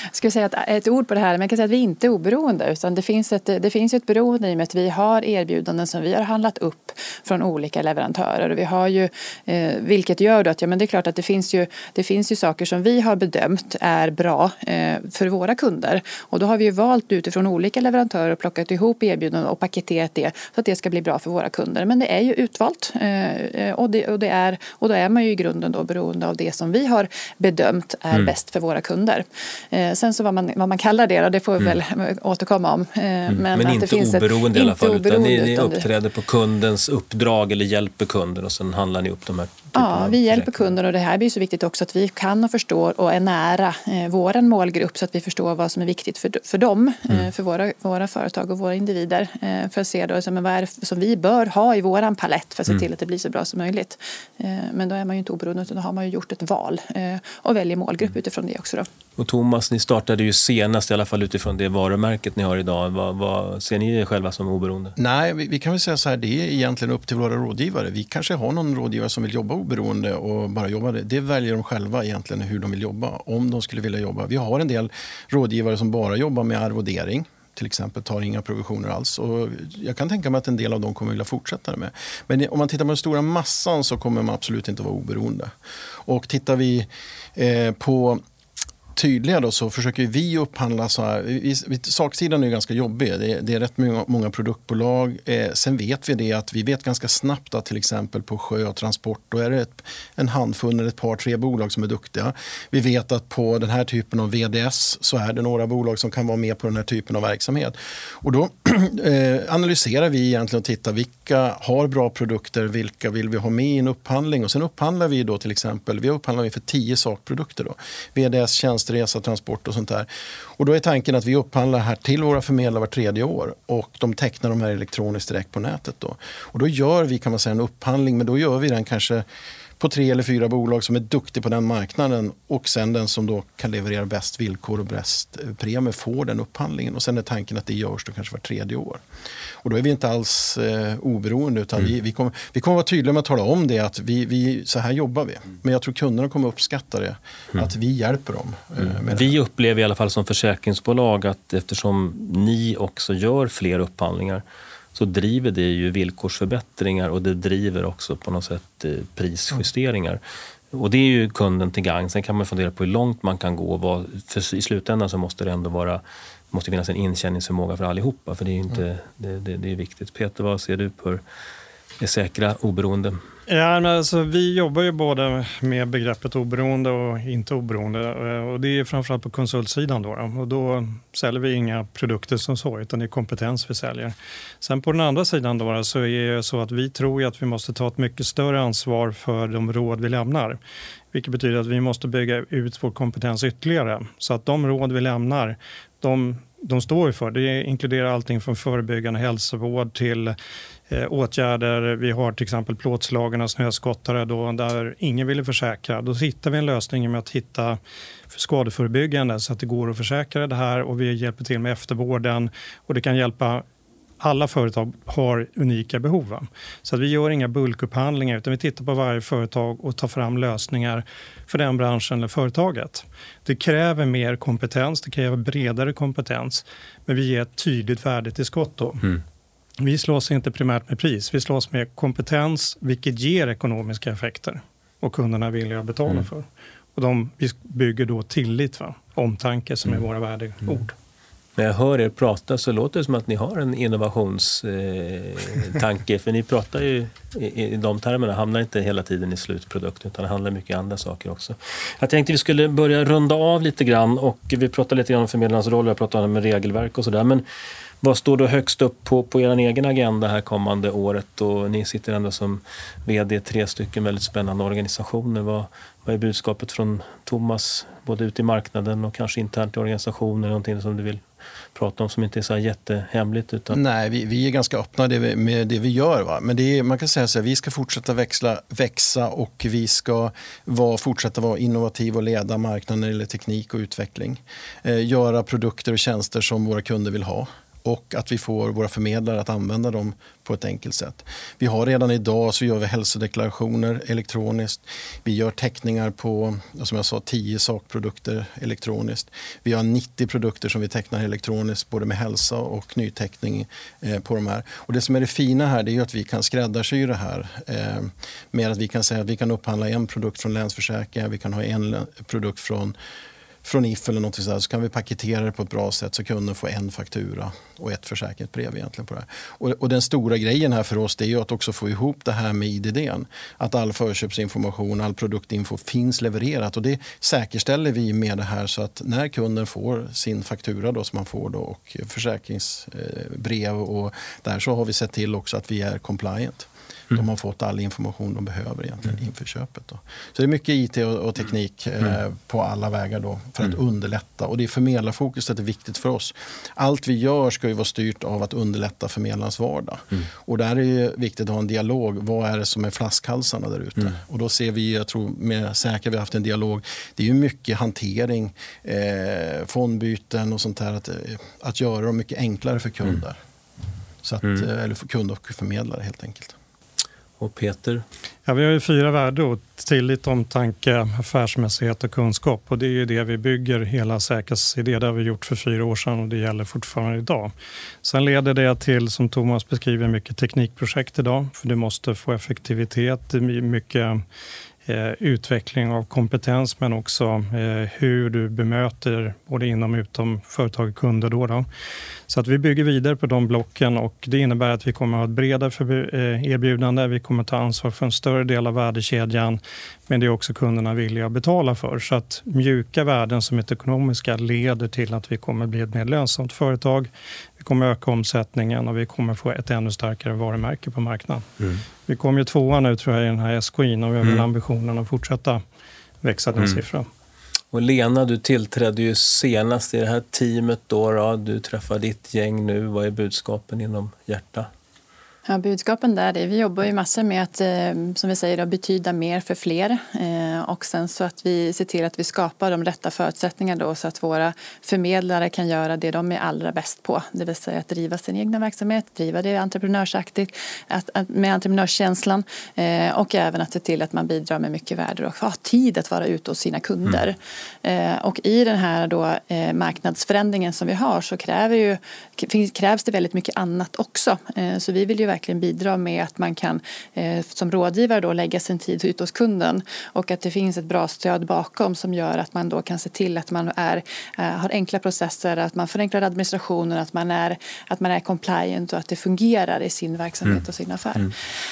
jag skulle säga att ett ord på det här, men jag kan säga att vi inte är oberoende utan det finns ett, det finns ett beroende i och med att vi har erbjudanden som vi har handlat upp från olika leverantörer. Och vi har ju, eh, vilket gör att ja, men det är klart att det finns, ju, det finns ju saker som vi har bedömt är bra eh, för våra kunder. Och då har vi ju valt utifrån olika leverantörer och plockat ihop erbjudanden och paketerat det så att det ska bli bra för våra kunder. Men det är ju utvalt eh, och, det, och, det är, och då är man ju i grunden då beroende av det som vi har bedömt är mm. bäst för våra kunder. Eh, sen så vad man, vad man kallar det, det får vi mm. väl återkomma om. Eh, mm. Men, men inte oberoende ett, i alla fall, utan ni, ni uppträder på kundens uppdrag eller hjälper kunden och sen handlar ni upp de här Ja, vi hjälper kunden och det här blir så viktigt också att vi kan och förstår och är nära eh, vår målgrupp så att vi förstår vad som är viktigt för, för dem, eh, mm. för våra, våra företag och våra individer. Eh, för att se då, men vad är det som vi bör ha i våran palett för att se mm. till att det blir så bra som möjligt. Eh, men då är man ju inte oberoende utan då har man ju gjort ett val och väljer målgrupp mm. utifrån det också. Då. Och Thomas, ni startade ju senast i alla fall utifrån det varumärket ni har idag. Vad, vad ser ni er själva som oberoende? Nej, vi, vi, kan väl säga så här, det är egentligen upp till våra rådgivare. Vi kanske har någon rådgivare som vill jobba oberoende och bara jobba det. Det väljer de själva egentligen hur de vill jobba, om de skulle vilja jobba. Vi har en del rådgivare som bara jobbar med arvodering till exempel tar inga provisioner alls. Och jag kan tänka mig att en del av dem kommer vilja fortsätta med. Men om man tittar på den stora massan så kommer man absolut inte vara oberoende. Och tittar vi eh, på tydliga då, så försöker vi upphandla så här. Vi, vi, saksidan är ganska jobbig. Det är, det är rätt många, många produktbolag. Eh, sen vet vi det att vi vet ganska snabbt att till exempel på sjö och transport då är det ett, en handfull eller ett par, tre bolag som är duktiga. Vi vet att på den här typen av VDS så är det några bolag som kan vara med på den här typen av verksamhet. Och då eh, analyserar vi egentligen och tittar vilka har bra produkter, vilka vill vi ha med i en upphandling och sen upphandlar vi då till exempel, vi upphandlar för tio sakprodukter då. VDS, tjänster tjänsteresa, transport och sånt där. Och då är tanken att vi upphandlar här till våra förmedlare var tredje år och de tecknar de här elektroniskt direkt på nätet. Då. Och då gör vi kan man säga en upphandling, men då gör vi den kanske på tre eller fyra bolag som är duktiga på den marknaden och sen den som då kan leverera bäst villkor och bäst premie får den upphandlingen. Och sen är tanken att det görs då kanske var tredje år. Och då är vi inte alls eh, oberoende utan mm. vi, vi, kommer, vi kommer vara tydliga med att tala om det att vi, vi, så här jobbar vi. Men jag tror kunderna kommer uppskatta det, mm. att vi hjälper dem. Eh, mm. vi upplever i alla fall som försäkringsbolag att eftersom ni också gör fler upphandlingar så driver det ju villkorsförbättringar och det driver också på något sätt eh, prisjusteringar. Och det är ju kunden till gagn. Sen kan man fundera på hur långt man kan gå. För I slutändan så måste det ändå vara måste finnas en inkänningsförmåga för allihopa. För det är, inte, mm. det, det, det, är viktigt. Peter, vad ser du på det säkra oberoende? Ja, men alltså, vi jobbar ju både med begreppet oberoende och inte oberoende. Eh, och det är framförallt på konsultsidan. Då, och då säljer vi inga produkter som så, utan det är kompetens vi säljer. Sen på den andra sidan då, så är det så att vi tror att vi måste ta ett mycket större ansvar för de råd vi lämnar. Vilket betyder att vi måste bygga ut vår kompetens ytterligare. Så att de råd vi lämnar, de, de står för. Det inkluderar allting från förebyggande hälsovård till eh, åtgärder. Vi har till exempel plåtslagarna, snöskottare då, där ingen ville försäkra. Då hittar vi en lösning med att hitta skadeförebyggande så att det går att försäkra det här och vi hjälper till med eftervården och det kan hjälpa alla företag har unika behov. Så att vi gör inga bulkupphandlingar utan vi tittar på varje företag och tar fram lösningar för den branschen eller företaget. Det kräver mer kompetens, det kräver bredare kompetens men vi ger ett tydligt värde till skott. Mm. Vi slåss inte primärt med pris, vi slåss med kompetens vilket ger ekonomiska effekter och kunderna är villiga att betala mm. för. Och de, vi bygger då tillit, va? omtanke som mm. är våra värdeord. Mm. När jag hör er prata så låter det som att ni har en innovationstanke. för ni pratar ju i, i de termerna, hamnar inte hela tiden i slutprodukten utan det handlar mycket andra saker också. Jag tänkte vi skulle börja runda av lite grann och vi pratade lite grann om förmedlarnas roll, jag pratade om regelverk och sådär. Men vad står då högst upp på, på er egen agenda här kommande året? Och ni sitter ändå som VD i tre stycken väldigt spännande organisationer. Vad, vad är budskapet från Thomas, både ute i marknaden och kanske internt i organisationen? Någonting som du vill prata om som inte är så jättehemligt? Utan... Nej, vi, vi är ganska öppna med det vi gör. Va? Men det är, man kan säga så här, vi ska fortsätta växla, växa och vi ska vara, fortsätta vara innovativa och leda marknaden när det gäller teknik och utveckling. Eh, göra produkter och tjänster som våra kunder vill ha och att vi får våra förmedlare att använda dem på ett enkelt sätt. Vi har redan idag så gör vi hälsodeklarationer elektroniskt. Vi gör teckningar på som jag sa, 10 sakprodukter elektroniskt. Vi har 90 produkter som vi tecknar elektroniskt både med hälsa och nyteckning eh, på de här. Och det som är det fina här det är att vi kan skräddarsy det här eh, med att vi kan säga att vi kan upphandla en produkt från Länsförsäkringar, vi kan ha en produkt från från If eller något sådär, så kan vi paketera det på ett bra sätt så kunden får en faktura och ett försäkringsbrev egentligen på det och, och, den stora grejen här för oss det är ju att också få ihop det här med IDD. Att all förköpsinformation, all produktinfo finns levererat och det säkerställer vi med det här så att när kunden får sin faktura då som man får då och försäkringsbrev och där så har vi sett till också att vi är compliant. Mm. De har fått all information de behöver egentligen mm. inför köpet. Då. Så det är mycket IT och, och teknik eh, mm. på alla vägar då för att mm. underlätta. Och det är förmedlarfokuset är viktigt för oss. Allt vi gör ska ju vara styrt av att underlätta förmedlarens vardag. Mm. Och där är det viktigt att ha en dialog. Vad är det som är flaskhalsarna där ute? Mm. Och då ser vi, jag tror med Säkra vi har haft en dialog. Det är ju mycket hantering, eh, fondbyten och sånt där. Att, att göra dem mycket enklare för kunder. Så att, Eller för kund och förmedlare helt enkelt. Och Peter? Ja, vi har ju fyra värden. Tillit, omtanke, affärsmässighet och kunskap. Och det är ju det vi bygger hela Säkras idé. Det har vi gjort för fyra år sedan och det gäller fortfarande idag. Sen leder det till, som Thomas beskriver, mycket teknikprojekt idag. För du måste få effektivitet, mycket Eh, utveckling av kompetens men också eh, hur du bemöter både inom och utom företag och kunder. Då, då. Så att vi bygger vidare på de blocken och det innebär att vi kommer att ha ett bredare eh, erbjudande. Vi kommer att ta ansvar för en större del av värdekedjan. Men det är också kunderna villiga att betala för. Så att mjuka värden som är ekonomiska leder till att vi kommer att bli ett mer lönsamt företag. Vi kommer öka omsättningen och vi kommer få ett ännu starkare varumärke på marknaden. Mm. Vi kommer ju tvåa nu tror jag i den här SKI och vi har mm. ambitionen att fortsätta växa den mm. siffran. Och Lena, du tillträdde ju senast i det här teamet. Då, då. Du träffar ditt gäng nu. Vad är budskapen inom Hjärta? Ja, budskapen där är vi jobbar ju massor med att eh, som vi säger, betyda mer för fler eh, och sen så att vi ser till att vi skapar de rätta förutsättningarna då så att våra förmedlare kan göra det de är allra bäst på. Det vill säga att driva sin egna verksamhet, driva det entreprenörsaktigt att, med entreprenörskänslan eh, och även att se till att man bidrar med mycket värde och ha tid att vara ute hos sina kunder. Mm. och i den här då, marknadsförändringen som vi har så kräver ju, krävs det väldigt mycket annat också. så vi vill ju verkligen bidra med att man kan eh, som rådgivare då lägga sin tid ute hos kunden och att det finns ett bra stöd bakom som gör att man då kan se till att man är, eh, har enkla processer, att man förenklar administrationen, att man är, att man är compliant och att det fungerar i sin verksamhet mm. och sin affär. Mm.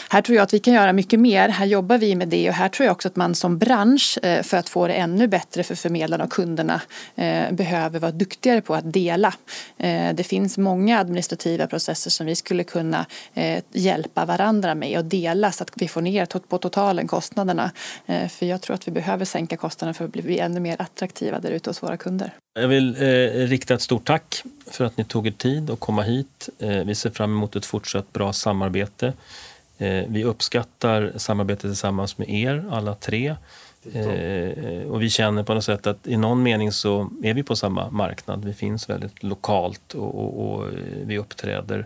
Här tror jag att vi kan göra mycket mer. Här jobbar vi med det och här tror jag också att man som bransch eh, för att få det ännu bättre för förmedlarna och kunderna behöver vara duktigare på att dela. Det finns många administrativa processer som vi skulle kunna Eh, hjälpa varandra med och dela så att vi får ner på totalen kostnaderna. Eh, för jag tror att vi behöver sänka kostnaderna för att bli ännu mer attraktiva där ute hos våra kunder. Jag vill eh, rikta ett stort tack för att ni tog er tid att komma hit. Eh, vi ser fram emot ett fortsatt bra samarbete. Eh, vi uppskattar samarbetet tillsammans med er alla tre. Eh, och vi känner på något sätt att i någon mening så är vi på samma marknad. Vi finns väldigt lokalt och, och, och eh, vi uppträder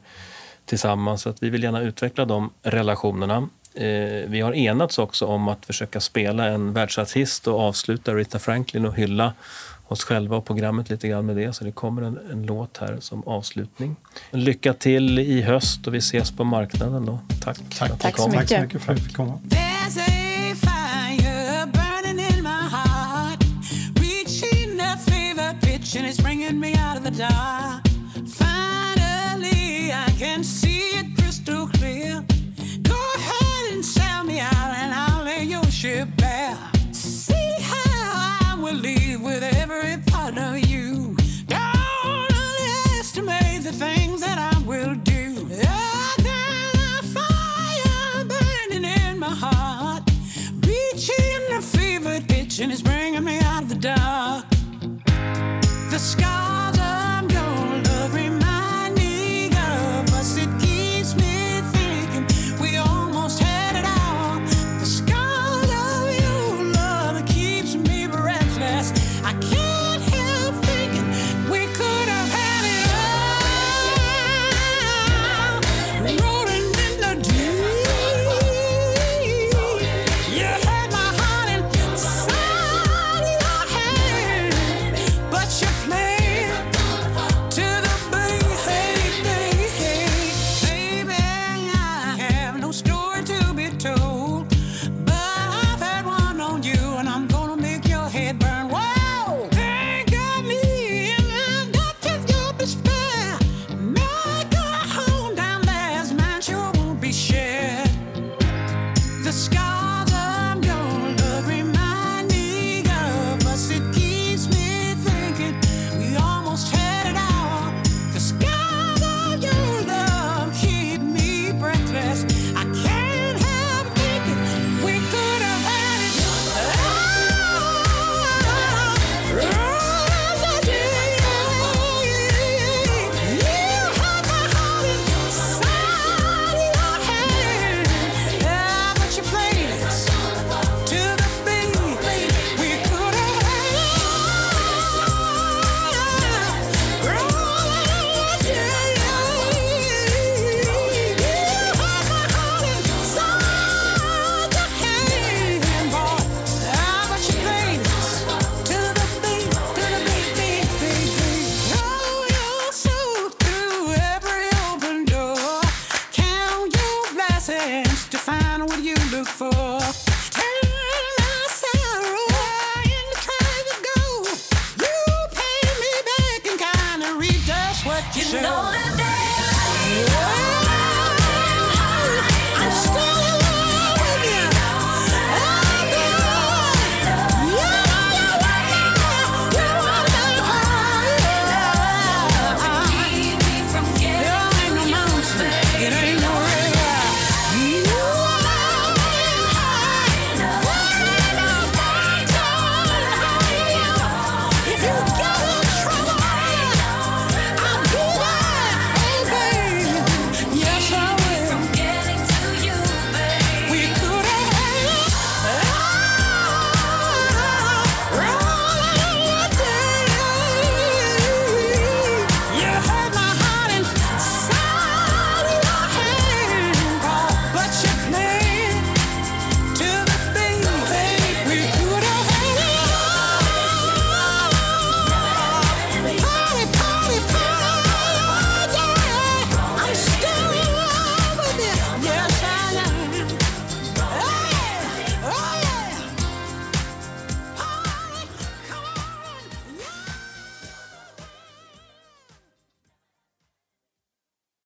tillsammans. Så att vi vill gärna utveckla de relationerna. Eh, vi har enats också om att försöka spela en världsartist och avsluta Rita Franklin och hylla oss själva och programmet lite grann med det. Så det kommer en, en låt här som avslutning. Lycka till i höst och vi ses på marknaden då. Tack, Tack, att Tack så mycket. Tack så mycket för att vi fick komma. and it's bringing me out of the dark. Can see it crystal clear. Go ahead and sell me out, and I'll your ship. See how I will with every part of you. Don't underestimate the things that I will do. fire burning in my heart, reaching fever pitch, and it's bringing me out of the dark. The passage to find what you look for.